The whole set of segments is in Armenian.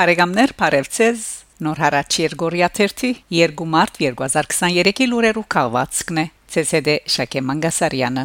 Բարեկամներ, Փարեվցես Նոր հարաճ Երգորիա 3 2 մարտ 2023-ի լուրերու քաղվածքն է. ՑՍԴ Շակե Մանգասարյանը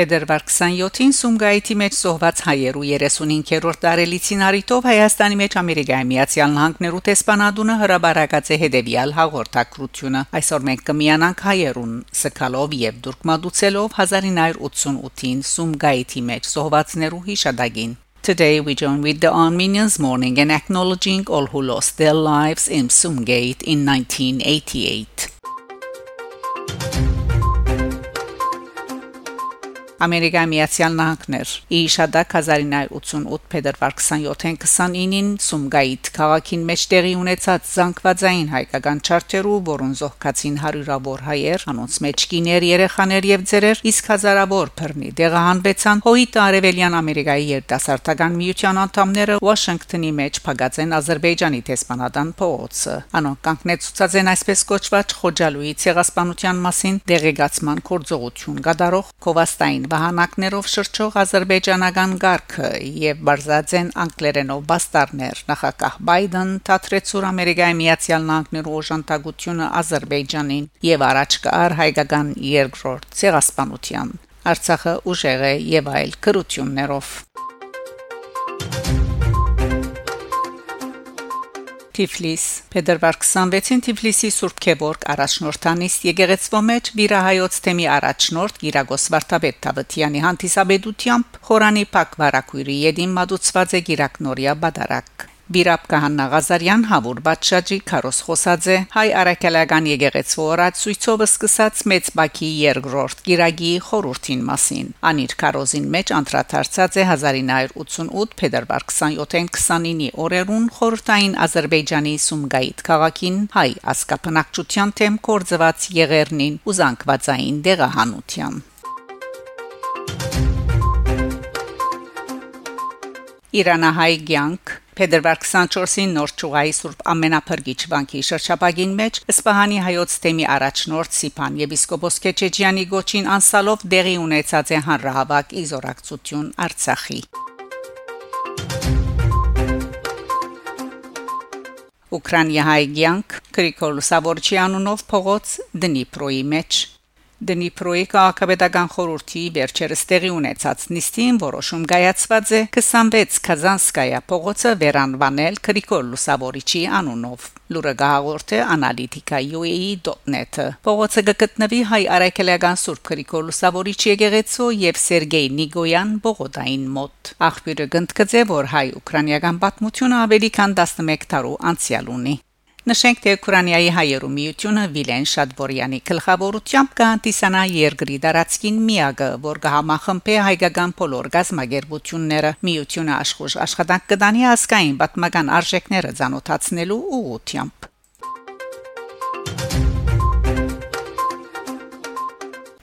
Փետրվար 27-ին Սումգայիթի մեջ զոհված հայերու 35-րդ տարելիցին արիտով Հայաստանի մեջ Ամերիկայի Միացյալ Նահանգներու տեսփանադունը հրաբարակած է հետևյալ հաղորդակցությունը այսօր մենք կմիանանք հայերուն սկալով եւ դուրկմադուցելով 1988-ին Սումգայիթի մեջ զոհվածներու հիշադակին Today we join with the Armenians mourning and acknowledging all who lost their lives in Sumgate in 1988. Ամերիկայի Միացյալ Նահանգներ Իշադակ 1988 փետրվար 27-ին 29-ին Սումգայիթ քաղաքին մեջ տեղի ունեցած զանգվածային հայկական չարտերու, որոնց զոհկացին հարյուրավոր հայեր, անոնց մեջ կիներ, երեխաներ եւ ծերեր, իսկ հազարավոր բռնի դեղահանվեցան հոյիտ արևելյան Ամերիկայի երիտասարդական միության անդամները Վաշինգտոնի մեջ փակած են Ադրբեջանի տեսփանադան փողոցը։ Անոնք կանգնեցուցած են այսպես կոչված Խոջալուի ցեղասպանության մասին դեղեկացման կորձողություն գդարող Կովաստային վահանակներով շրջող ազերբայջանական ղարքը եւ բարձածեն անգլերենով բաստարներ նախակահ Բայդեն թատրեցուր Ամերիկայի Միացյալ Նահանգներու օժանդակությունը Ադրբեջանին եւ առաջ կար հայկական երկրորդ ցեղասպանության Արցախը ուժեղ է եւ այլ կրություններով Թիֆլիս Փետրվար 26-ին Թիֆլիսի Սուրբ Քեբորգ առաջնորդանիստ եկեղեցվո մեջ վիրահայոց թեմի առաջնորդ Գիրագոս Վարդապետ Թավթյանի հանդիսաբեդությամբ խորանի Փակ վարակույրի յեդին մատուցված է Գիրակնորիա բադարակ Բիրապ Կահանա Ղազարյան Հավուր Բաչաջի Քարոս Խոսաձե հայ արաքելական եկեղեցու օրացույցով սկսած մեծ բակի երկրորդ Գիրագի խորուրդին մասին անիր Քարոզին մեջ անդրադարձած է 1988 փետրվար 27-ին 29-ի օրերուն խորհրդային Ադրբեջանի Սումգայիթ քաղաքին հայ ասկապնակցության թեմ կորձված եղերնին ու զանգվածային դեղահանության Իրանահայ ցանկ Փետրվար 24-ին նոր ճուղայի Սուրբ Ամենափրկիչ վանքի շրջապագին մեջ Սպահանի հայոց թեմի առաջնորդ Սիփան եպիսկոպոս Քեչեջյանի գոչին անսալով դեղի ունեցած է հանրահավաք իզորակցություն Արցախի Ուկրաինայի ցանկ Գրիգոր Սավորչյանունով փողոց Դնիպրոյի մեջ Դնիպրոյի քաղաքապետական խորհրդի վերջերս տեղի ունեցած նիստին որոշում կայացված է 26 Կազանսկայա փողոցը վերանվանել Գրիգոր Լուսավորիչի անունով։ Լուրը գահորթե analytica.ua.net Փողոցը գտնվի հայ արաքելական Սուրբ Գրիգոր Լուսավորիչի եկեղեցու եւ Սերգեյ Նիգոյան բողոդային մոտ։ Աղբյուրը գնդկծե որ հայ-ուկրաինական պատմությունը ավելի քան 11 տարու անցյալ ունի։ Նշենք թե Ուկրաինայի հայերու միությունը Վիլեն Շադվորյանի գլխավորությամբ կհանդիսանա երկրի դարածքին միագը, որ կհամախմբե հայկական բոլոր գազམ་ագերբությունները միությունը աշխուժ աշխատանք կդանի ասկային պատմական արժեքները ցանոթացնելու ուղղությամբ։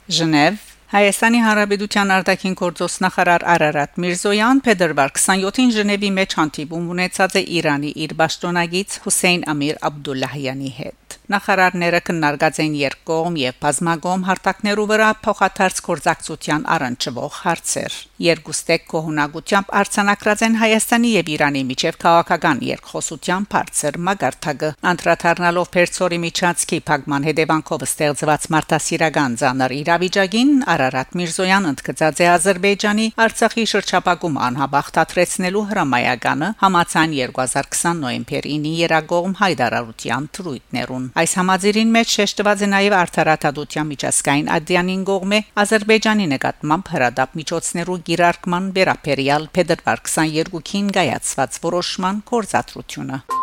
Ժնև Հայաստանի Հանրապետության արտաքին գործոստ նախարար Արարատ Միրզոյան Փետրվար 27-ին Ժնևի մեջ հանդիպում ունեցած է Իրանի իր պաշտոնագից Հուսեյն Ամիր Աբդուլլահյանի հետ։ Նախարարները քննարկած են երկկողմ եւ բազմագողմ հարթակներու վրա փոխադարձ կորզակցության առնչվող հարցեր։ Երկուստեք կողունակությամբ արցանակրած են Հայաստանի եւ Իրանի միջև քաղաքական երկխոսության բարձր մագարտակը, անդրադառնալով Պերցորի միջանցքի փակման հետևանքով ստեղծված մարտահրավերական ցաներ իրավիճակին Արարատ Միրզոյան ընդգծած է Ադրբեջանի Արցախի շրջապակում անհաբախտացնելու հրամայականը համացան 2020 նոյեմբեր 9-ի երագողմ հայդարարության թրույթներուն Այս համաձայնին մեջ շեշտված է նաև արդարադատության միջազգային ադյանին գողմե Ադրբեջանի նկատմամբ հրադապ միջոցներու գիրարկման վերապերյալ փետրվար 22-ին գայացված որոշման կորզատրությունը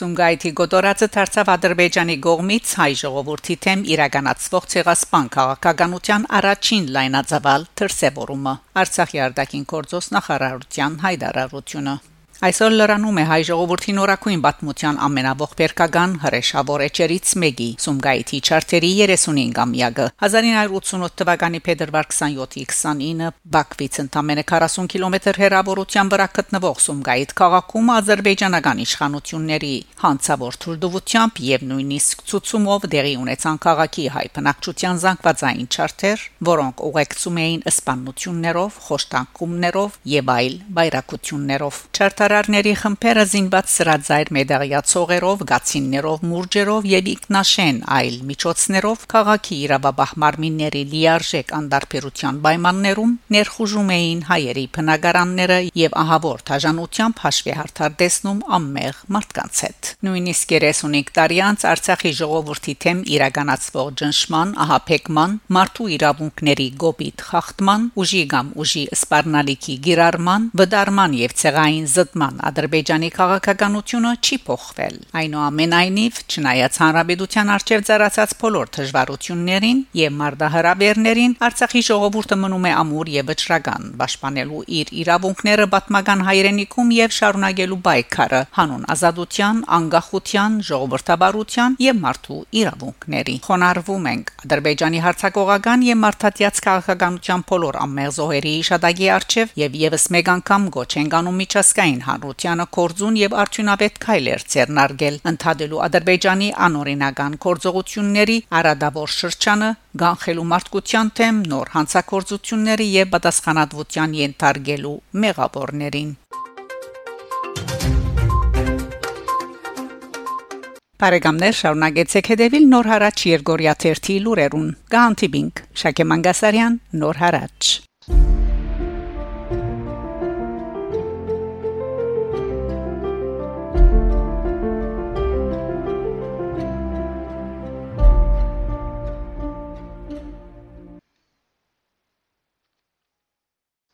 Սունգայթի գոտորածը դարձավ Ադրբեջանի գողմից հայ ժողովրդի թեմ իրականացվող ցեղասպան քաղաքականության առաջին լայնածավալ դրսևորումը Արցախի արտաքին գործոս նախարարության հայդարարությունը Այսօր լրանում է հայ ժողովրդի նորակույն պատմության ամենաողբերգական հրեշավոր էջերից մեկի Սումգայիթի չարտերի 35-ամյակը 1988 թվականի փետրվար 27-ի 29 Բաքվից ընդամենը 40 կիլոմետր հեռավորության վրա գտնվող Սումգայիթ քաղաքում ադրբեջանական իշխանությունների հանցավոր թույլտվությամբ եւ նույնիսկ ցուցումով դեղի ունեցան քաղաքի հայ բնակչության զանգվածային չարտեր, որոնք ուղեկցում էին սպանություններով, խոշտանգումներով եւ այլ բայրակություններով։ Չարտար Նկարարների խմբերը զինված սրածայր մեդաղյացողերով, գացիններով, մուրջերով եւ ինքնաշեն այլ միջոցներով քաղաքի իրավաբահ մարմինների լիարժեք անդարբերության պայմաններում ներխուժում էին հայերի բնակարանները եւ ահավոր դաժանությամբ հաշվի հարթար տեսնում ամմեղ մարդկանց հետ։ Նույնիսկ 35 տարի անց Արցախի ժողովրդի թեմ իրականացվող ճնշման, ահապեկման, մարդու իրավունքների գոբիտ խախտման, ուժի կամ ուժի սպառնալիքի գիրարման, վդարման եւ ցեղային զտման նման Ադրբեջանի քաղաքականությունը չի փոխվել։ Այնուամենայնիվ, չնայած հանրապետության արչև ծառացած բոլոր դժվարություններին եւ մարդահրավերներին, Արցախի ժողովուրդը մնում է ամուր եւ վճռական, պաշտպանելու իր իրավունքները պատմական հայրենիքում եւ շարունակելու պայքարը հանուն ազատության, անկախության, ժողովրդավարության եւ մարդու իրավունքների։ Խոնարհվում ենք Ադրբեջանի հարցակողական եւ մարդատյաց քաղաքականության բոլոր ամերզոհերի իշադագի արչև եւ եւս մեկ անգամ գոչ են գանում միջազգային հանրությանը կորձուն եւ արդյունավետ քայլեր ցերնարգել ընդհանրելու Ադրբեջանի անօրինական կորձողությունների արադավոր շրջանը գանխելու մարդկության թեմ նոր հանցակործությունների եւ պատասխանատվության ենթարկելու մեղավորներին Բարեկամներ շարունակեցեք հետևել Նոր հարաճ Երգորիա 1-ի լուրերուն։ Գանտիբինգ Շակե Մանգասարյան Նոր հարաճ